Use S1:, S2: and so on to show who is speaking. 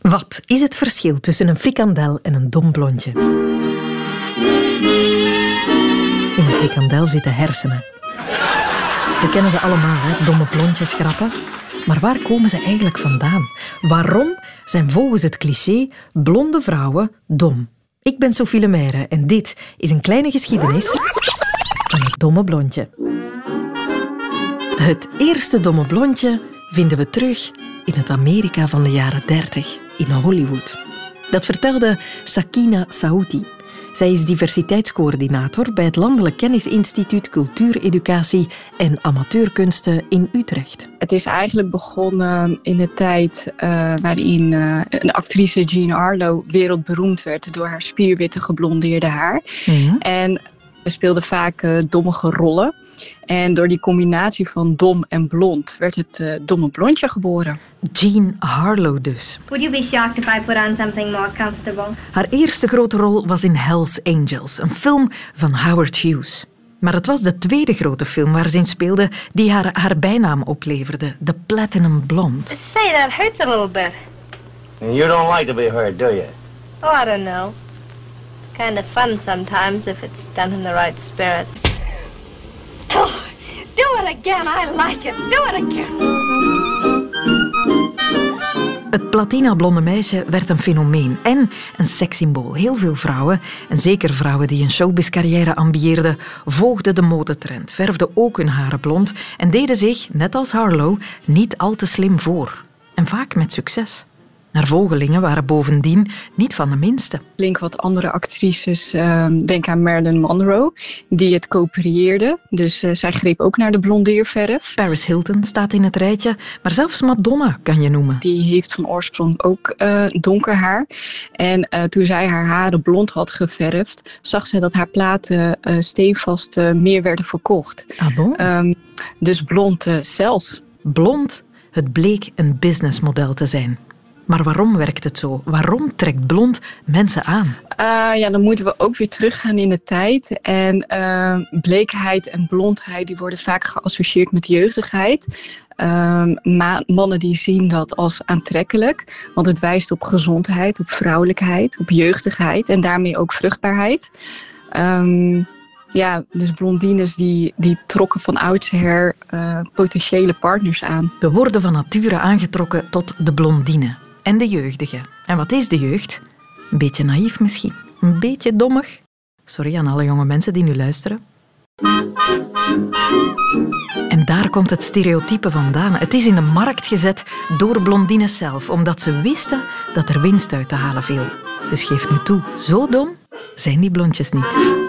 S1: Wat is het verschil tussen een frikandel en een dom blondje? In een frikandel zitten hersenen. We kennen ze allemaal, hè? domme blondjes grappen. Maar waar komen ze eigenlijk vandaan? Waarom zijn volgens het cliché blonde vrouwen dom? Ik ben Sophie Lemaire en dit is een kleine geschiedenis van het domme blondje. Het eerste domme blondje vinden we terug in het Amerika van de jaren 30, in Hollywood. Dat vertelde Sakina Saouti. Zij is diversiteitscoördinator bij het Landelijk Kennisinstituut Cultuur, Educatie en Amateurkunsten in Utrecht.
S2: Het is eigenlijk begonnen in de tijd uh, waarin uh, een actrice Jean Arlo wereldberoemd werd door haar spierwitte geblondeerde haar. Mm En speelde vaak uh, dommige rollen. En door die combinatie van dom en blond werd het uh, domme blondje geboren.
S1: Jean Harlow dus.
S3: Would you be shocked if I put on something more comfortable?
S1: Haar eerste grote rol was in Hell's Angels, een film van Howard Hughes. Maar het was de tweede grote film waar ze in speelde die haar haar bijnaam opleverde, The Platinum Blonde.
S3: Say, that hurts a little bit.
S4: And you don't like to be hurt, do you?
S3: Oh, I don't know. Kind of fun sometimes if it's done in the right spirit. It. I like it. Do it again.
S1: Het platina-blonde meisje werd een fenomeen en een sekssymbool. Heel veel vrouwen, en zeker vrouwen die een showbiz-carrière ambieerden, volgden de modetrend, verfden ook hun haren blond en deden zich, net als Harlow, niet al te slim voor. En vaak met succes. Haar volgelingen waren bovendien niet van de minste.
S2: Link wat andere actrices, uh, denk aan Marilyn Monroe, die het co-creëerde. Dus uh, zij greep ook naar de blondeerverf.
S1: Paris Hilton staat in het rijtje, maar zelfs Madonna kan je noemen.
S2: Die heeft van oorsprong ook uh, donker haar. En toen zij haar haren blond had geverfd, zag zij dat haar platen stevast meer werden verkocht.
S1: Ah bon?
S2: Um, dus blond zelfs.
S1: Blond? Het bleek een businessmodel te zijn. Maar waarom werkt het zo? Waarom trekt blond mensen aan?
S2: Uh, ja, dan moeten we ook weer teruggaan in de tijd. En uh, bleekheid en blondheid die worden vaak geassocieerd met jeugdigheid. Uh, mannen die zien dat als aantrekkelijk, want het wijst op gezondheid, op vrouwelijkheid, op jeugdigheid en daarmee ook vruchtbaarheid. Um, ja, dus blondines die, die trokken van oudsher uh, potentiële partners aan.
S1: We worden van nature aangetrokken tot de blondine en de jeugdige. En wat is de jeugd? Een beetje naïef misschien, een beetje dommig. Sorry aan alle jonge mensen die nu luisteren. En daar komt het stereotype vandaan. Het is in de markt gezet door blondines zelf, omdat ze wisten dat er winst uit te halen viel. Dus geef nu toe, zo dom zijn die blondjes niet.